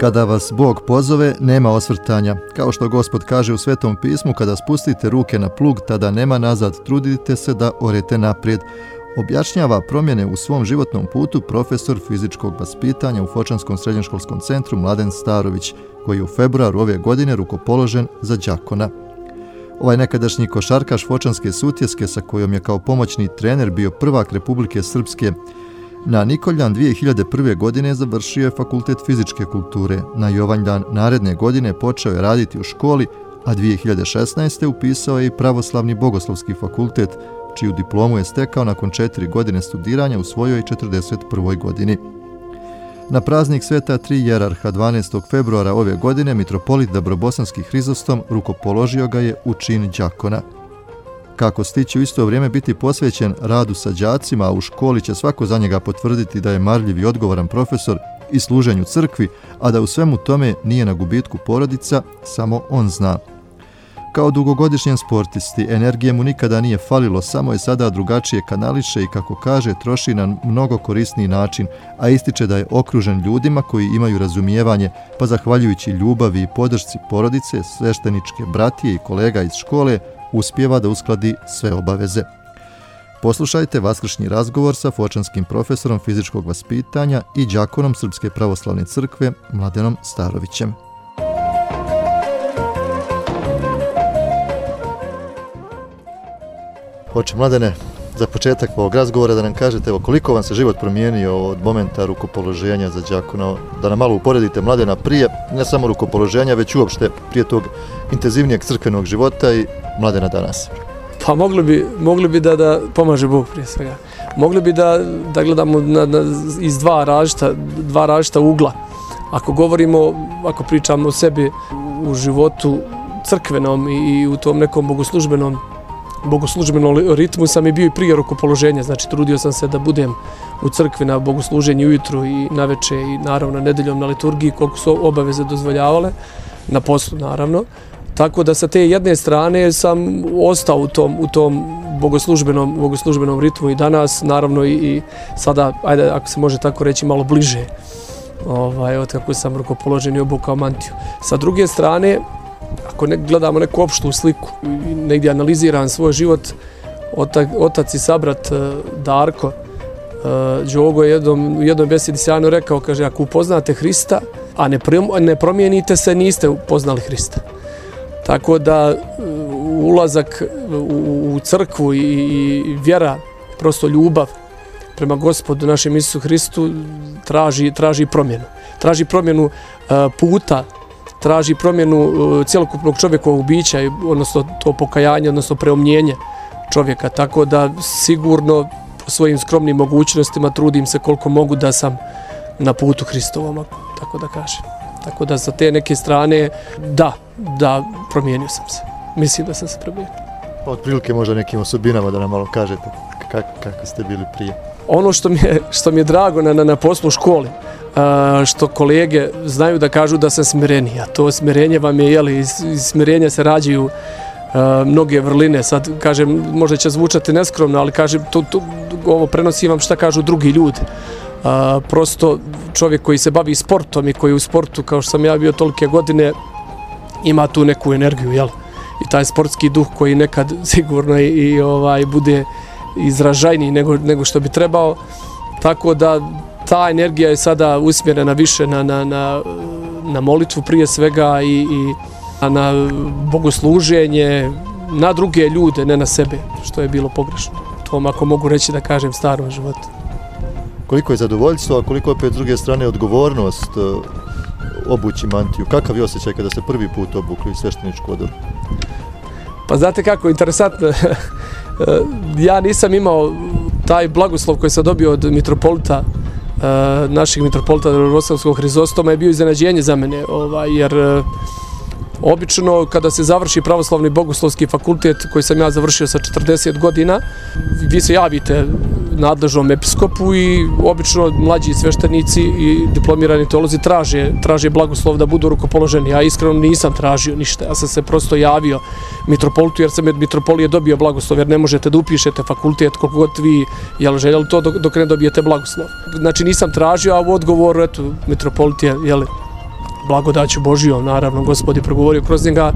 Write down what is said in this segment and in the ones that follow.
Kada vas Bog pozove, nema osvrtanja. Kao što Gospod kaže u Svetom pismu, kada spustite ruke na plug, tada nema nazad, trudite se da orete naprijed. Objašnjava promjene u svom životnom putu profesor fizičkog vaspitanja u Fočanskom srednjoškolskom centru Mladen Starović, koji je u februaru ove godine rukopoložen za Đakona. Ovaj nekadašnji košarkaš Fočanske sutjeske sa kojom je kao pomoćni trener bio prvak Republike Srpske, Na Nikoljan 2001. godine završio je fakultet fizičke kulture. Na Jovanjdan naredne godine počeo je raditi u školi, a 2016. upisao je i pravoslavni bogoslovski fakultet, čiju diplomu je stekao nakon četiri godine studiranja u svojoj 41. godini. Na praznik sveta tri jerarha 12. februara ove godine mitropolit Dabrobosanski Hrizostom rukopoložio ga je u čin džakona kako stići u isto vrijeme biti posvećen radu sa džacima, a u školi će svako za njega potvrditi da je marljiv i odgovoran profesor i služenju crkvi, a da u svemu tome nije na gubitku porodica, samo on zna. Kao dugogodišnjem sportisti, energije mu nikada nije falilo, samo je sada drugačije kanališe i, kako kaže, troši na mnogo korisniji način, a ističe da je okružen ljudima koji imaju razumijevanje, pa zahvaljujući ljubavi i podršci porodice, svešteničke bratije i kolega iz škole, uspjeva da uskladi sve obaveze. Poslušajte vaskršnji razgovor sa fočanskim profesorom fizičkog vaspitanja i džakonom Srpske pravoslavne crkve Mladenom Starovićem. Hoće Mladene, za početak ovog razgovora da nam kažete evo, koliko vam se život promijenio od momenta rukopoloženja za Đakuna, da nam malo uporedite Mladena prije, ne samo rukopoloženja, već uopšte prije tog intenzivnijeg crkvenog života i Mladena danas. Pa mogli bi, mogli bi da, da pomaže Bog prije svega. Mogli bi da, da gledamo na, na, iz dva različita, dva različita ugla. Ako govorimo, ako pričamo o sebi u životu crkvenom i, i u tom nekom bogoslužbenom bogoslužbenom ritmu sam i bio i prije rukopoloženja, znači trudio sam se da budem u crkvi na bogosluženju ujutru i na veče i naravno nedeljom na liturgiji koliko su obaveze dozvoljavale, na poslu naravno. Tako da sa te jedne strane sam ostao u tom, u tom bogoslužbenom, bogoslužbenom ritmu i danas, naravno i, i sada, ajde ako se može tako reći, malo bliže ovaj, od kako sam rukopoložen i obukao mantiju. Sa druge strane, ako ne gledamo neku opštu sliku i negdje analiziram svoj život, otac, otac i sabrat e, Darko, uh, Đogo je jednom, u jednoj besedi sjajno rekao, kaže, ako upoznate Hrista, a ne, ne promijenite se, niste upoznali Hrista. Tako da e, ulazak u, u crkvu i, i vjera, prosto ljubav prema gospodu našem Isusu Hristu traži, traži promjenu. Traži promjenu uh, puta traži promjenu uh, cjelokupnog čovjekovog bića, odnosno to pokajanje, odnosno preomnjenje čovjeka. Tako da sigurno svojim skromnim mogućnostima trudim se koliko mogu da sam na putu Hristovom, tako da kažem. Tako da za te neke strane, da, da, promijenio sam se. Mislim da sam se promijenio. Pa od prilike možda nekim osobinama da nam malo kažete kako, kako ste bili prije. Ono što mi je, što mi je drago na, na, na poslu u školi, što kolege znaju da kažu da sam smirenija. a to smirenje vam je, jeli, iz, iz smirenja se rađaju mnoge vrline, sad kažem, možda će zvučati neskromno, ali kažem, to, to, ovo prenosi vam šta kažu drugi ljudi. A, prosto čovjek koji se bavi sportom i koji u sportu, kao što sam ja bio tolike godine, ima tu neku energiju, jel? I taj sportski duh koji nekad sigurno i, i ovaj bude izražajniji nego, nego što bi trebao. Tako da ta energija je sada usmjerena više na, na, na, na molitvu prije svega i, i na bogosluženje, na druge ljude, ne na sebe, što je bilo pogrešno. To ako mogu reći da kažem starom životu. Koliko je zadovoljstvo, a koliko je opet s druge strane odgovornost e, obući mantiju? Kakav je osjećaj kada se prvi put obukli svešteničku odoru? Pa znate kako, interesantno, ja nisam imao taj blagoslov koji sam dobio od mitropolita Eh, našeg mitropolita Rosavskog Hrizostoma je bio iznenađenje za mene, ovaj, jer eh, obično kada se završi pravoslavni bogoslovski fakultet koji sam ja završio sa 40 godina, vi se javite nadležnom episkopu i obično mlađi sveštenici i diplomirani teolozi traže, traže blagoslov da budu rukopoloženi. Ja iskreno nisam tražio ništa, ja sam se prosto javio mitropolitu jer sam od mitropolije dobio blagoslov jer ne možete da upišete fakultet koliko god vi jel, željeli to dok, dok ne dobijete blagoslov. Znači nisam tražio, a u odgovoru, eto, mitropolit je, jel, blagodaću Božijom, naravno, gospod je progovorio kroz njega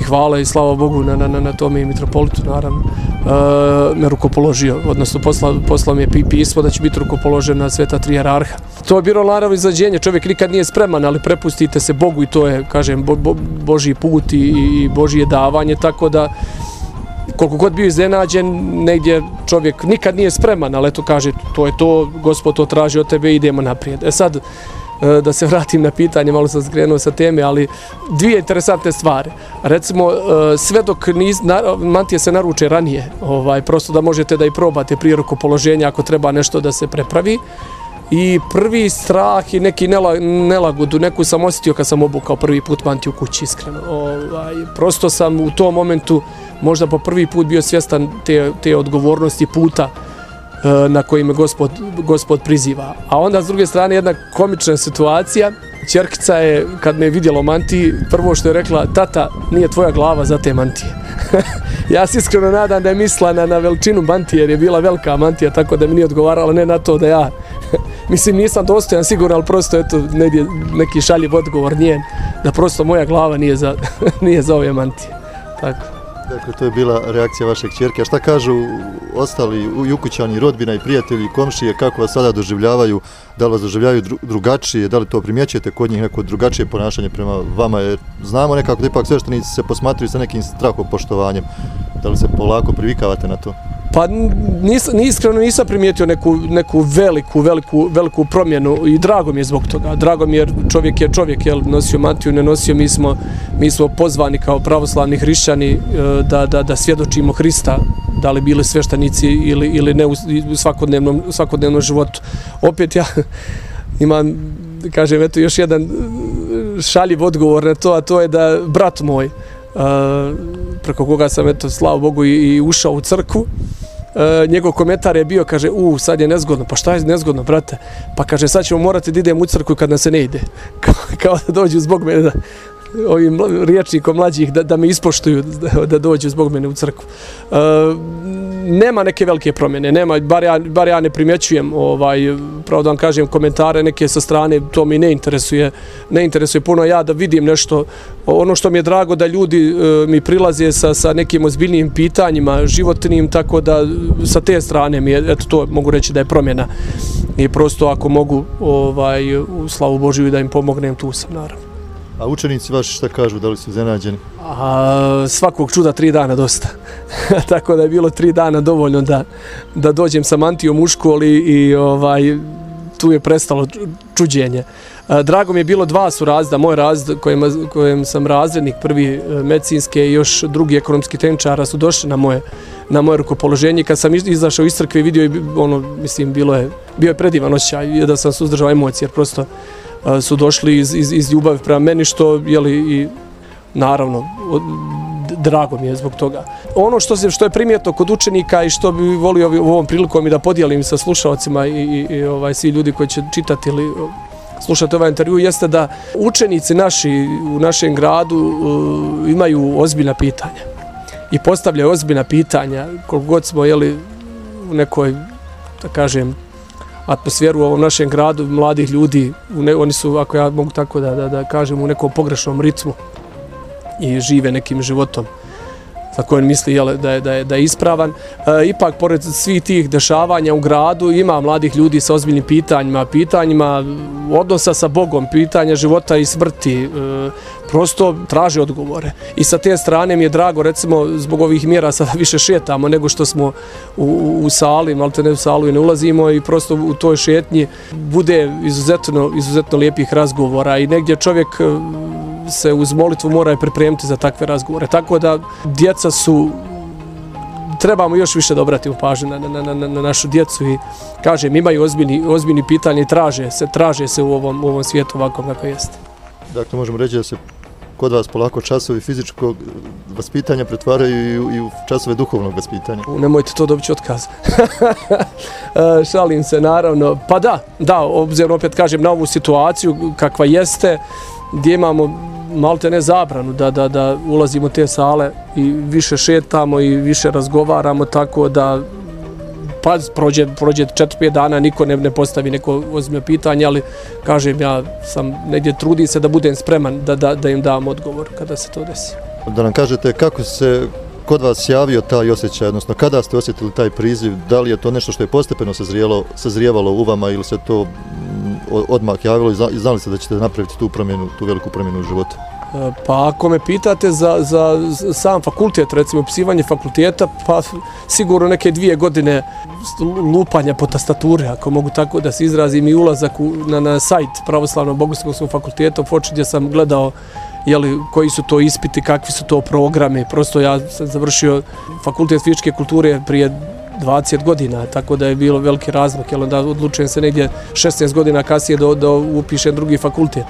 i hvala i slava Bogu na, na, na tome i mitropolitu, naravno, e, me rukopoložio, odnosno posla, posla mi je pismo da će biti rukopoložen na sveta tri jerarha. To je bilo naravno izađenje, čovjek nikad nije spreman, ali prepustite se Bogu i to je, kažem, bo, bo, Božji put i, i Božje davanje, tako da koliko god bio iznenađen, negdje čovjek nikad nije spreman, ali eto kaže, to je to, gospod to traži od tebe, idemo naprijed. E sad, E, da se vratim na pitanje, malo sam skrenuo sa teme, ali dvije interesantne stvari. Recimo, e, sve dok niz, na, mantije se naruče ranije, ovaj, prosto da možete da i probate prije rukopoloženja ako treba nešto da se prepravi. I prvi strah i neki nela, nelagodu, neku sam osjetio kad sam obukao prvi put mantiju kući, iskreno. Ovaj, prosto sam u tom momentu možda po prvi put bio svjestan te, te odgovornosti puta E, na kojim gospod, gospod priziva. A onda s druge strane jedna komična situacija, Čerkica je, kad me je vidjela manti, prvo što je rekla, tata, nije tvoja glava za te mantije. ja se iskreno nadam da je mislila na, na veličinu mantije, jer je bila velika mantija, tako da mi nije odgovarala, ne na to da ja, mislim, nisam dostojan sigurno, ali prosto, eto, negdje, neki šaljiv odgovor njen, da prosto moja glava nije za, nije za ove mantije. Tako. Dakle, to je bila reakcija vašeg čerke. A šta kažu ostali ukućani, rodbina i prijatelji i komšije, kako vas sada doživljavaju, da li vas doživljavaju drugačije, da li to primjećujete kod njih neko drugačije ponašanje prema vama, jer znamo nekako da ipak sve što se posmatruju sa nekim strahopoštovanjem, da li se polako privikavate na to? Pa nis, iskreno nisam primijetio neku, neku veliku, veliku, veliku promjenu i drago mi je zbog toga. Drago mi je jer čovjek je čovjek, jel, nosio mantiju, ne nosio, mi smo, mi smo pozvani kao pravoslavni hrišćani e, da, da, da svjedočimo Hrista, da li bili sveštenici ili, ili ne u svakodnevnom, svakodnevnom životu. Opet ja imam, kažem, eto još jedan e, šaljiv odgovor na to, a to je da brat moj, preko koga sam, eto, slavu Bogu, i, i ušao u crku, E, njegov komentar je bio, kaže, u, sad je nezgodno, pa šta je nezgodno, brate? Pa kaže, sad ćemo morati da idem u crku kad nam se ne ide. Kao, kao da dođu zbog mene, da, ovim riječnikom mlađih, da, da me ispoštuju, da, da dođu zbog mene u crkvu. E, nema neke velike promjene, nema, bar ja, bar ja ne primjećujem, ovaj, pravo da vam kažem, komentare neke sa strane, to mi ne interesuje, ne interesuje puno ja da vidim nešto, ono što mi je drago da ljudi e, mi prilaze sa, sa nekim ozbiljnim pitanjima, životnim, tako da sa te strane mi je, eto to mogu reći da je promjena i prosto ako mogu, ovaj, u slavu Božiju da im pomognem, tu sam naravno. A učenici vaši šta kažu, da li su zenađeni? A, svakog čuda tri dana dosta. Tako da je bilo tri dana dovoljno da, da dođem sa mantijom u školi i ovaj, tu je prestalo čuđenje. Drago mi je bilo dva su razda, moj razd kojem, kojem sam razrednik, prvi e, medicinske i još drugi ekonomski tenčara su došli na moje na moje rukopoloženje. Kad sam izašao iz crkve vidio, ono, mislim, bilo je, bio je predivan osjećaj da sam suzdržao emocije, jer prosto su došli iz, iz, iz ljubavi prema meni, što, jeli, i naravno, drago mi je zbog toga. Ono što, se, što je primjetno kod učenika i što bi volio u ovom prilikom i da podijelim sa slušalcima i, i, i ovaj, svi ljudi koji će čitati ili slušati ovaj intervju, jeste da učenici naši u našem gradu uh, imaju ozbiljna pitanja i postavljaju ozbiljna pitanja koliko god smo jeli, u nekoj, da kažem, atmosferu u ovom našem gradu, mladih ljudi, ne, oni su, ako ja mogu tako da, da, da kažem, u nekom pogrešnom ritmu i žive nekim životom za koje misli jel, da, je, da, je, da je ispravan. E, ipak, pored svih tih dešavanja u gradu, ima mladih ljudi sa ozbiljnim pitanjima, pitanjima odnosa sa Bogom, pitanja života i smrti, e, prosto traže odgovore. I sa te strane mi je drago, recimo, zbog ovih mjera sada više šetamo nego što smo u, u sali, malo te ne u salu i ne ulazimo i prosto u toj šetnji bude izuzetno, izuzetno lijepih razgovora i negdje čovjek se uz molitvu mora pripremiti za takve razgovore. Tako da djeca su trebamo još više dobrati u pažnju na, na, na, na našu djecu i kažem, imaju ozbiljni, ozbiljni pitanje i traže se, traže se u ovom, u ovom svijetu ovako kako jeste. Dakle, možemo reći da se kod vas polako časovi fizičkog vaspitanja pretvaraju i u, i u časove duhovnog vaspitanja. Nemojte to dobiti otkaz. E, šalim se, naravno. Pa da, da, obzirom opet kažem na ovu situaciju kakva jeste, gdje imamo malte ne zabranu da, da, da ulazimo u te sale i više šetamo i više razgovaramo tako da pa prođe, prođe 4-5 dana, niko ne, ne postavi neko ozbiljno pitanje, ali kažem ja sam negdje trudi se da budem spreman da, da, da im dam odgovor kada se to desi. Da nam kažete kako se kod vas javio taj osjećaj, odnosno kada ste osjetili taj priziv, da li je to nešto što je postepeno sazrijelo, sazrijevalo u vama ili se to odmah javilo i znali ste da ćete napraviti tu promjenu, tu veliku promjenu u životu? E, pa ako me pitate za, za sam fakultet, recimo upisivanje fakulteta, pa sigurno neke dvije godine lupanja po tastature, ako mogu tako da se izrazim i ulazak u, na, na sajt Pravoslavnog bogoslovskog fakulteta u Foči gdje sam gledao jeli, koji su to ispiti, kakvi su to programi. Prosto ja sam završio fakultet fizičke kulture prije 20 godina, tako da je bilo veliki razmak, jel onda odlučujem se negdje 16 godina kasnije da, da upišem drugi fakultet.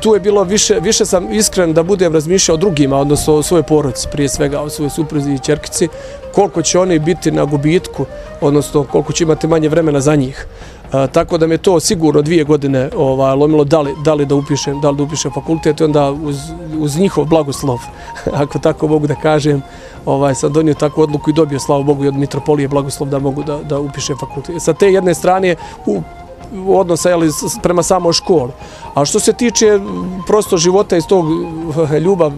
Tu je bilo više, više sam iskren da budem razmišljao o drugima, odnosno o svojoj porodici, prije svega o svojoj supruzi i čerkici, koliko će oni biti na gubitku, odnosno koliko će imati manje vremena za njih. E, tako da me to sigurno dvije godine ovaj, lomilo da li, da li da upišem, da li da upišem fakultet i onda uz, uz njihov blagoslov, ako tako mogu da kažem, ovaj, sam donio takvu odluku i dobio, slavu Bogu, i od Mitropolije blagoslov da mogu da, da upišem fakultet. Sa te jedne strane, u odnosa jeli, prema samo školi. A što se tiče prosto života iz tog ljubav,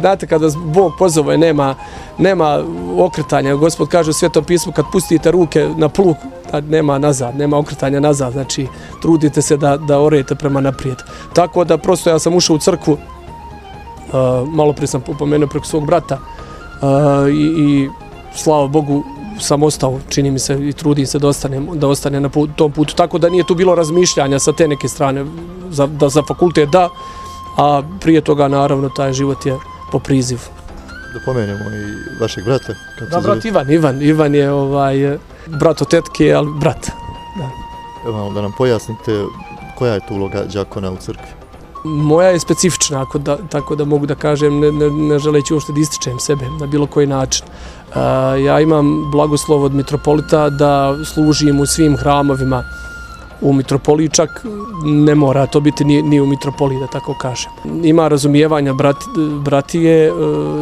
znate kada Bog pozove, nema, nema okretanja. Gospod kaže u Svetom pismu, kad pustite ruke na pluk, nema nazad, nema okretanja nazad, znači trudite se da, da orete prema naprijed. Tako da prosto ja sam ušao u crkvu, uh, malo prije sam upomenuo preko svog brata, uh, i, i slava Bogu, sam ostao, čini mi se i trudim se da ostane, da ostane na put, tom putu. Tako da nije tu bilo razmišljanja sa te neke strane za, da za fakultet da, a prije toga naravno taj život je po prizivu. Da pomenemo i vašeg brata. Kako da, brat Ivan, Ivan, Ivan je ovaj, brat od tetke, ali brat. Da. Evo da nam pojasnite koja je tu uloga džakona u crkvi? Moja je specifična, ako da, tako da mogu da kažem, ne, ne, ne želeći uopšte da ističem sebe na bilo koji način. Ja imam blagoslov od mitropolita da služim u svim hramovima u mitropoliji, čak ne mora to biti ni, ni u mitropoliji, da tako kažem. Ima razumijevanja brat, bratije, e,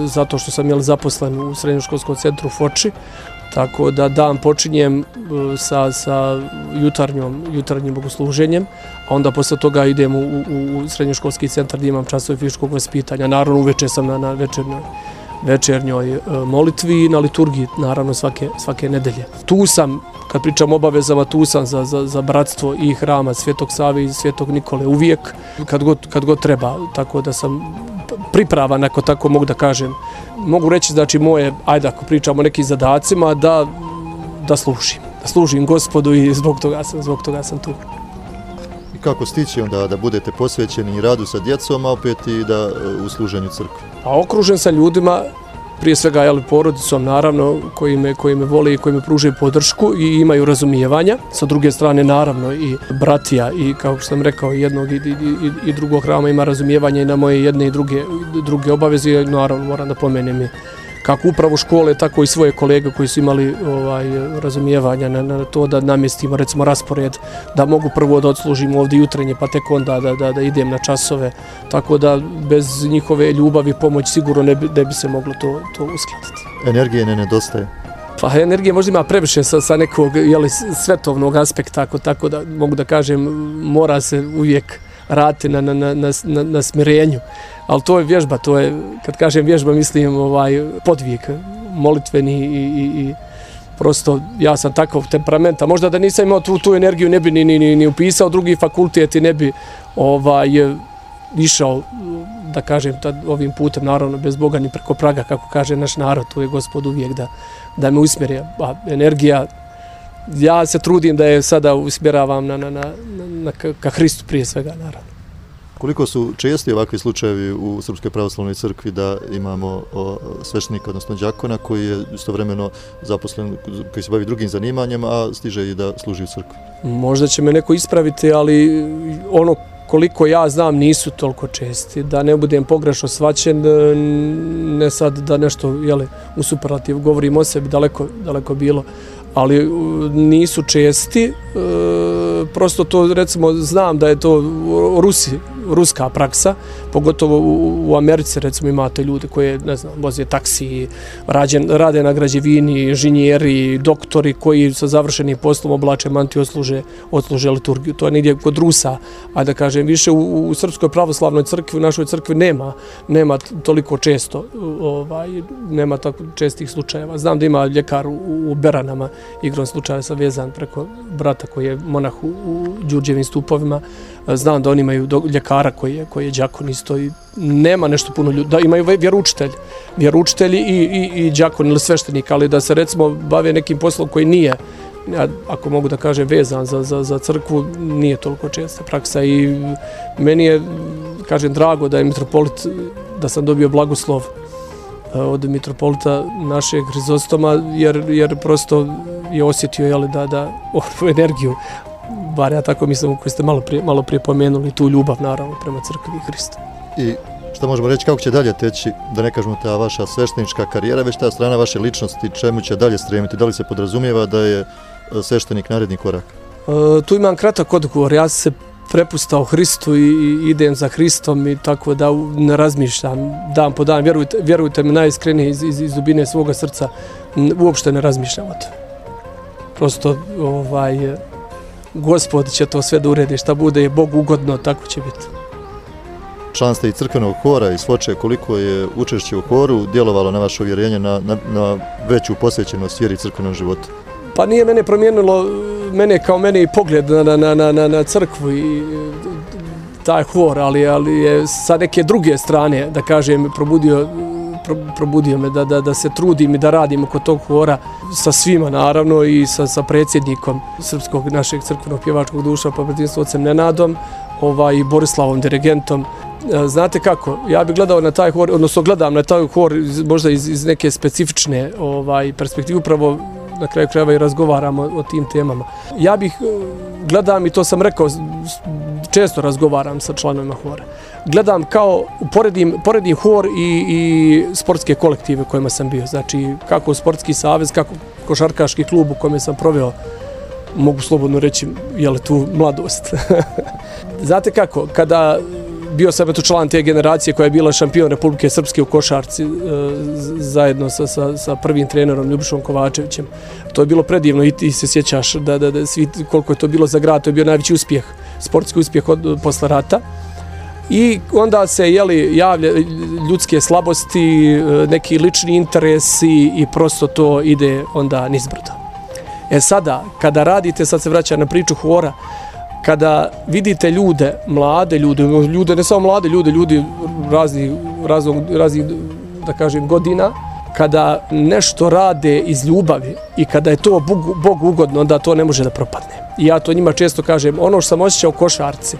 zato što sam jel, zaposlen u srednjoškolskom centru Foči, tako da dan počinjem e, sa, sa jutarnjom, jutarnjim bogosluženjem, a onda posle toga idem u, u, u srednjoškolski centar gdje imam časove fizičkog vaspitanja. Naravno, uveče sam na, na večernjoj večernjoj e, molitvi i na liturgiji, naravno svake, svake nedelje. Tu sam, kad pričam o obavezama, tu sam za, za, za bratstvo i hrama Svjetog Save i Svjetog Nikole uvijek, kad god, kad god treba, tako da sam pripravan, ako tako mogu da kažem. Mogu reći, znači, moje, ajde ako pričamo o nekim zadacima, da, da služim. Da služim gospodu i zbog toga sam, zbog toga sam tu kako stići onda da budete posvećeni radu sa djecom, a opet i da u služenju crkve? A okružen sa ljudima, prije svega jel, porodicom naravno, koji me, koji me vole i koji me pružaju podršku i imaju razumijevanja. Sa druge strane naravno i bratija i kao što sam rekao jednog i, i, i, i drugog rama ima razumijevanja i na moje jedne i druge, druge obaveze i naravno moram da pomenem i kako upravo škole, tako i svoje kolege koji su imali ovaj razumijevanja na, na to da namjestimo recimo raspored, da mogu prvo da odslužim ovdje jutrenje, pa tek onda da, da, da idem na časove. Tako da bez njihove ljubavi i pomoć sigurno ne bi, ne bi se moglo to, to uskladiti. Energije ne nedostaje? Pa energije možda ima previše sa, sa nekog jeli, svetovnog aspekta, tako, tako da mogu da kažem, mora se uvijek raditi na, na, na, na, na smirenju ali to je vježba, to je, kad kažem vježba, mislim ovaj podvijek, molitveni i, i, i prosto ja sam takav temperamenta. Možda da nisam imao tu, tu energiju, ne bi ni, ni, ni, ni upisao drugi fakultet i ne bi ovaj, išao, da kažem, tad, ovim putem, naravno, bez Boga ni preko praga, kako kaže naš narod, tu je gospod uvijek da, da me usmjeri. A energija, ja se trudim da je sada usmjeravam na, na, na, na, ka, ka Hristu prije svega, naravno. Koliko su česti ovakvi slučajevi u Srpskoj pravoslavnoj crkvi da imamo sveštenika, odnosno džakona, koji je istovremeno zaposlen, koji se bavi drugim zanimanjem, a stiže i da služi u crkvi? Možda će me neko ispraviti, ali ono koliko ja znam nisu toliko česti. Da ne budem pogrešno svaćen, ne sad da nešto jeli, u superlativ govorim o sebi, daleko, daleko bilo, ali nisu česti. E, prosto to, recimo, znam da je to Rusi ruska praksa, pogotovo u, u Americi recimo imate ljude koje ne znam voze taksi rađen, rade na građevini inženjeri doktori koji sa završenim poslom oblače mantiju odsluže odsluže liturgiju. To je negdje kod Rusa a da kažem više u, u srpskoj pravoslavnoj crkvi u našoj crkvi nema nema toliko često ovaj nema tako čestih slučajeva. Znam da ima ljekar u, u Beranama igrom slučaja sam vezan preko brata koji je monah u, u Đurđevim stupovima. Znam da oni imaju do, ljekara koji je, koji je džakon isto i nema nešto puno ljudi, da imaju vjeručitelj, vjeroučitelji i, i, i džakon ili sveštenik, ali da se recimo bave nekim poslom koji nije, ja, ako mogu da kažem, vezan za, za, za crkvu, nije toliko česta praksa i meni je, kažem, drago da je mitropolit, da sam dobio blagoslov e, od mitropolita našeg Hrizostoma, jer, jer prosto je osjetio jeli, da, da ovu energiju bar ja tako mislim, koji ste malo prije, malo prije pomenuli, tu ljubav naravno prema crkvi Hrista. I što možemo reći, kako će dalje teći, da ne kažemo ta vaša sveštenička karijera, već ta strana vaše ličnosti, čemu će dalje stremiti, da li se podrazumijeva da je e, sveštenik naredni korak? E, tu imam kratak odgovor, ja se prepustao Hristu i, i idem za Hristom i tako da ne razmišljam dan po dan, vjerujte, vjerujte mi najiskrenije iz, iz, iz dubine svoga srca, uopšte ne razmišljam o to. Prosto, ovaj, gospod će to sve da uredi, šta bude je Bog ugodno, tako će biti. Član ste i crkvenog hora i svoče koliko je učešće u horu djelovalo na vaše uvjerenje na, na, na veću posvećenost vjeri crkvenog života? Pa nije mene promijenilo, mene kao mene i pogled na, na, na, na, na crkvu i taj hor, ali, ali je sa neke druge strane, da kažem, probudio probudio me da, da, da se trudim i da radim oko tog hora sa svima naravno i sa, sa predsjednikom srpskog našeg crkvenog pjevačkog duša pa predinstvo ocem Nenadom ovaj, i Borislavom dirigentom e, Znate kako, ja bih gledao na taj hor, odnosno gledam na taj hor možda iz, iz neke specifične ovaj, perspektive, upravo na kraju krajeva i razgovaramo o tim temama. Ja bih e, gledam i to sam rekao, često razgovaram sa članovima hora. Gledam kao, poredim, poredim hor i, i sportske kolektive kojima sam bio. Znači, kako sportski savez, kako košarkaški klub u kojem sam proveo, mogu slobodno reći, je li tu mladost. Znate kako, kada bio sam eto član te generacije koja je bila šampion Republike Srpske u košarci e, zajedno sa, sa, sa prvim trenerom Ljubišom Kovačevićem. To je bilo predivno i ti se sjećaš da, da, da svi, koliko je to bilo za grad, to je bio najveći uspjeh, sportski uspjeh od, posle rata. I onda se jeli, javlja ljudske slabosti, neki lični interesi i prosto to ide onda nizbrdo. E sada, kada radite, sad se vraća na priču hora, kada vidite ljude, mlade ljude, ljude ne samo mlade ljude, ljudi raznih, raznog, raznih da kažem, godina, kada nešto rade iz ljubavi i kada je to Bog, Bog ugodno, onda to ne može da propadne. I ja to njima često kažem, ono što sam osjećao u košarci,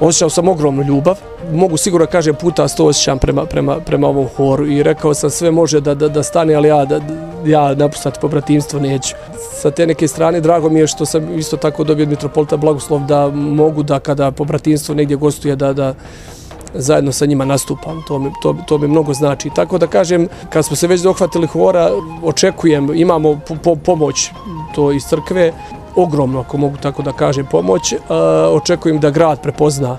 osjećao sam ogromnu ljubav, mogu sigurno kažem puta sto osjećam prema, prema, prema ovom horu i rekao sam sve može da, da, da stane, ali ja, da, ja napustati pobratimstvo neću. Sa te neke strane drago mi je što sam isto tako dobio od Mitropolita Blagoslov da mogu da kada pobratimstvo negdje gostuje da, da zajedno sa njima nastupam, to mi, to, to mi mnogo znači. Tako da kažem, kad smo se već dohvatili hora, očekujem, imamo po, po, pomoć to iz crkve, ogromno, ako mogu tako da kažem, pomoć. E, očekujem da grad prepozna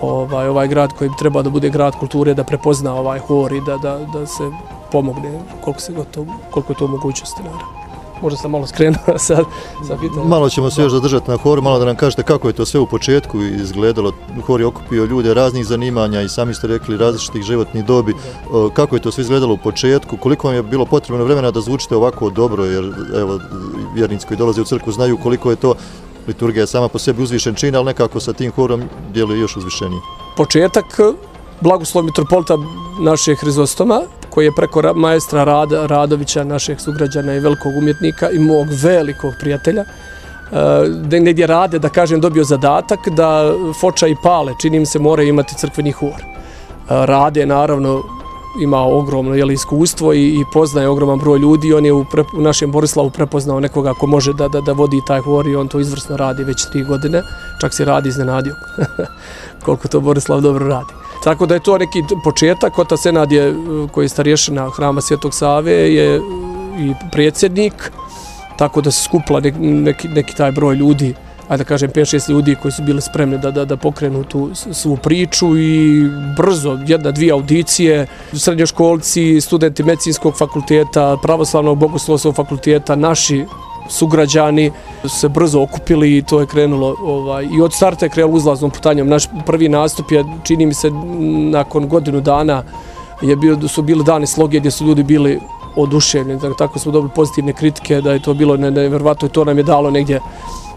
ovaj, ovaj grad koji bi da bude grad kulture, da prepozna ovaj hor i da, da, da se pomogne koliko, se gotovo, koliko je to mogućnosti. Naravno možda sam malo skrenuo sad. sad pitam. Malo ćemo se još zadržati na horu, malo da nam kažete kako je to sve u početku izgledalo. Hor je okupio ljude raznih zanimanja i sami ste rekli različitih životnih dobi. Kako je to sve izgledalo u početku? Koliko vam je bilo potrebno vremena da zvučite ovako dobro, jer evo, vjernici koji dolaze u crkvu znaju koliko je to liturgija je sama po sebi uzvišen čin, ali nekako sa tim horom djeluje još uzvišeniji. Početak blagoslov mitropolita naše Hrizostoma, koji je preko maestra Rada, Radovića, našeg sugrađana i velikog umjetnika i mog velikog prijatelja, e, da negdje rade, da kažem, dobio zadatak da Foča i Pale, činim se, moraju imati crkveni hor. E, rade, naravno, ima ogromno jeli, iskustvo i, i poznaje ogroman broj ljudi. On je u, pre, u našem Borislavu prepoznao nekoga ko može da, da, da vodi taj hor i on to izvrsno radi već tri godine. Čak se radi iznenadio koliko to Borislav dobro radi. Tako da je to neki početak, Kota Senad je, koji je starješina hrama Svjetog Save, je i predsjednik, tako da se skupla neki, neki, neki taj broj ljudi ajde da kažem, 5-6 ljudi koji su bili spremni da, da, da pokrenu tu svu priču i brzo, jedna, dvije audicije, srednjoškolci, studenti medicinskog fakulteta, pravoslavnog bogoslovskog fakulteta, naši sugrađani se brzo okupili i to je krenulo ovaj, i od starta je krenulo uzlaznom putanjom. Naš prvi nastup je, čini mi se, nakon godinu dana je bio, su bili dani sloge gdje su ljudi bili oduševljeni, tako smo dobili pozitivne kritike da je to bilo nevjerovatno i to nam je dalo negdje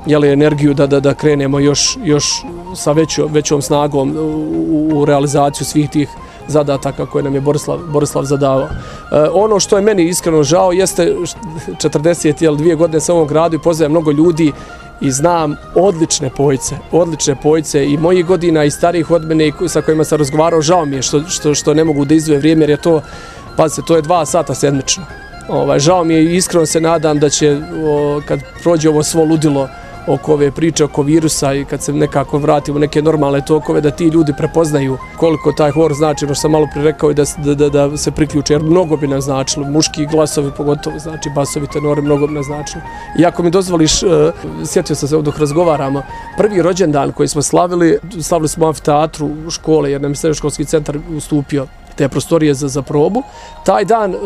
jeli, energiju da, da, da krenemo još, još sa većo, većom snagom u, u realizaciju svih tih zadataka koje nam je Borislav, Borislav zadavao. E, ono što je meni iskreno žao jeste 40 jel, dvije godine sa ovom gradu i poznajem mnogo ljudi i znam odlične pojice, odlične pojice i mojih godina i starih od mene sa kojima sam razgovarao, žao mi je što, što, što ne mogu da izvoje vrijeme jer je to, pazite, to je dva sata sedmično. Ovaj, žao mi je i iskreno se nadam da će o, kad prođe ovo svo ludilo, oko ove priče oko virusa i kad se nekako vratimo neke normalne tokove da ti ljudi prepoznaju koliko taj hor znači, baš sam malo prirekao i da, da, da, da se priključe, jer mnogo bi nam značilo, muški glasovi pogotovo, znači basovi tenore, mnogo bi nam značilo. I ako mi dozvoliš, uh, sjetio sam se dok razgovaramo, prvi rođendan koji smo slavili, slavili smo u amfiteatru škole, jer nam je školski centar ustupio te prostorije za, za probu. Taj dan, e,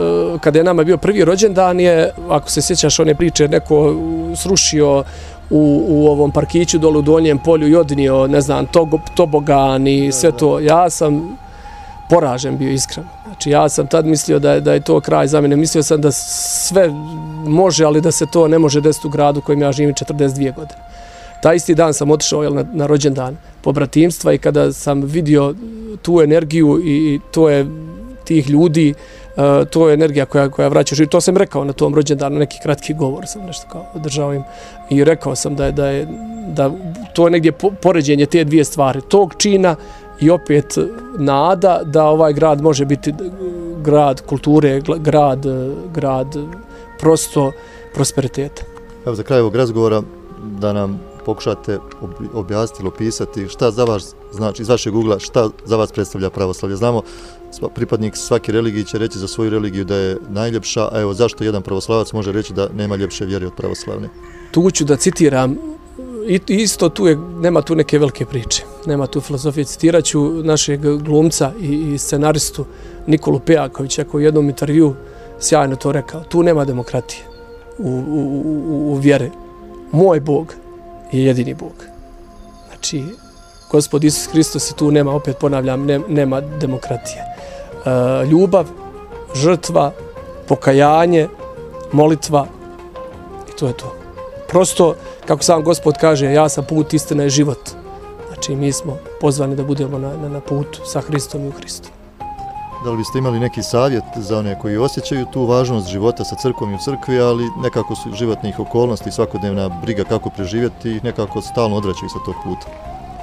kada je nama bio prvi rođendan, je, ako se sjećaš one priče, neko srušio u, u ovom parkiću dole u donjem polju i odnio, ne znam, togo, tobogan i sve to. Ja sam poražen bio iskreno. Znači ja sam tad mislio da je, da je to kraj za mene. Mislio sam da sve može, ali da se to ne može desiti u gradu kojim ja živim 42 godine. Ta isti dan sam otišao jel, na, na rođendan pobratimstva i kada sam vidio tu energiju i, i to je tih ljudi, uh, to je energija koja, koja vraća život. To sam rekao na tom rođendanu, neki kratki govor sam nešto kao održao im i rekao sam da je, da je da to je negdje poređenje te dvije stvari, tog čina i opet nada da ovaj grad može biti grad kulture, grad, grad prosto prosperiteta. Evo za kraj ovog razgovora da nam pokušate objasniti, opisati šta za vas, znači iz vašeg ugla, šta za vas predstavlja pravoslavlje. Znamo, pripadnik svake religije će reći za svoju religiju da je najljepša, a evo zašto jedan pravoslavac može reći da nema ljepše vjere od pravoslavne? Tu ću da citiram, isto tu je, nema tu neke velike priče, nema tu filozofije. Citirat ću našeg glumca i, i scenaristu Nikolu Pejakovića koji u jednom intervju sjajno to rekao. Tu nema demokratije u, u, u, u vjere. Moj Bog je jedini Bog. Znači, gospod Isus Hristos i tu nema, opet ponavljam, nema demokratije. E, ljubav, žrtva, pokajanje, molitva i to je to. Prosto, kako sam gospod kaže, ja sam put, istina i život. Znači, mi smo pozvani da budemo na, na, na putu sa Hristom i u Hristu. Da li biste imali neki savjet za one koji osjećaju tu važnost života sa crkvom i u crkvi, ali nekako su životnih okolnosti i svakodnevna briga kako preživjeti i nekako stalno odraćaju sa tog puta?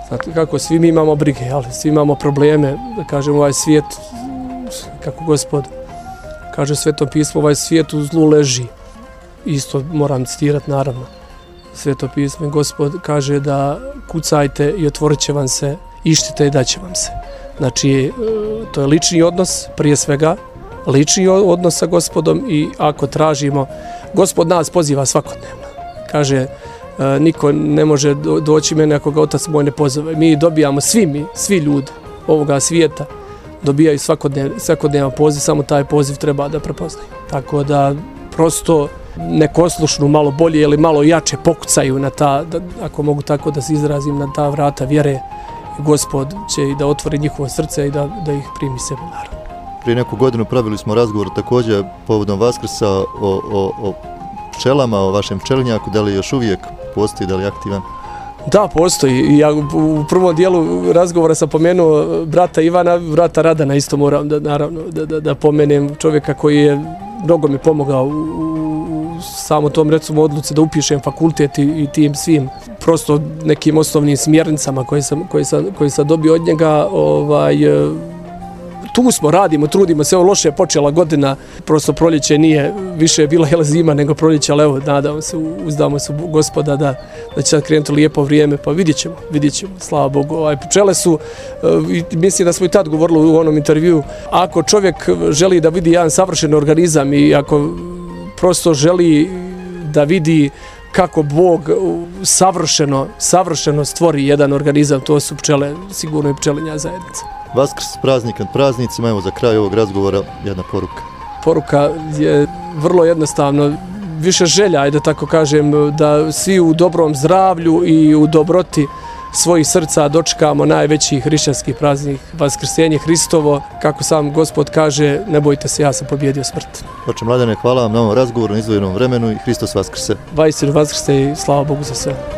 Znate kako, svi mi imamo brige, ali svi imamo probleme, da kažem, ovaj svijet kako gospod kaže sveto pismo, ovaj svijet u zlu leži. Isto moram citirati, naravno. Sveto pismo gospod kaže da kucajte i otvorit će vam se, ištite i daće vam se. Znači, e, to je lični odnos, prije svega, lični odnos sa gospodom i ako tražimo, gospod nas poziva svakodnevno. Kaže, e, niko ne može doći mene ako ga otac moj ne pozove. Mi dobijamo svi mi, svi ljudi ovoga svijeta, dobijaju svakodnev, svakodnevno poziv, samo taj poziv treba da prepoznaju. Tako da prosto nekoslušnu malo bolje ili malo jače pokucaju na ta, da, ako mogu tako da se izrazim, na ta vrata vjere. Gospod će i da otvori njihovo srce i da, da ih primi sebe, naravno. Prije neku godinu pravili smo razgovor također povodom Vaskrsa o, o, o pčelama, o vašem pčelinjaku, da li još uvijek postoji, da li je aktivan? Da, postoji. Ja u prvom dijelu razgovora sam pomenuo brata Ivana, brata Radana isto moram da, naravno, da, da, da pomenem čovjeka koji je mnogo mi pomogao u, u samo tom recimo odluci da upišem fakultet i, i tim svim prosto nekim osnovnim smjernicama koje sam, koje sam, koje sam dobio od njega ovaj, e, tu smo, radimo, trudimo se, evo loše je počela godina, prosto proljeće nije, više je bila jela zima nego proljeće, ali evo, nadamo se, uzdamo se gospoda da, da će sad krenuti lijepo vrijeme, pa vidjet ćemo, vidjet ćemo, slava Bogu. Ovaj, pčele su, e, mislim da smo i tad govorili u onom intervju, ako čovjek želi da vidi jedan savršen organizam i ako prosto želi da vidi kako Bog savršeno, savršeno stvori jedan organizam, to su pčele, sigurno i pčelinja zajednica. Vaskrs praznik nad praznicima, evo za kraj ovog razgovora jedna poruka. Poruka je vrlo jednostavno, više želja, ajde tako kažem, da svi u dobrom zdravlju i u dobroti svojih srca dočekamo najveći hrišćanski praznik, Vaskrsenje Hristovo. Kako sam gospod kaže, ne bojte se, ja sam pobjedio smrt. Oče mladene, hvala vam na ovom razgovoru, na izvojenom vremenu i Hristos Vaskrse. Vajsir Vaskrse i slava Bogu za sve.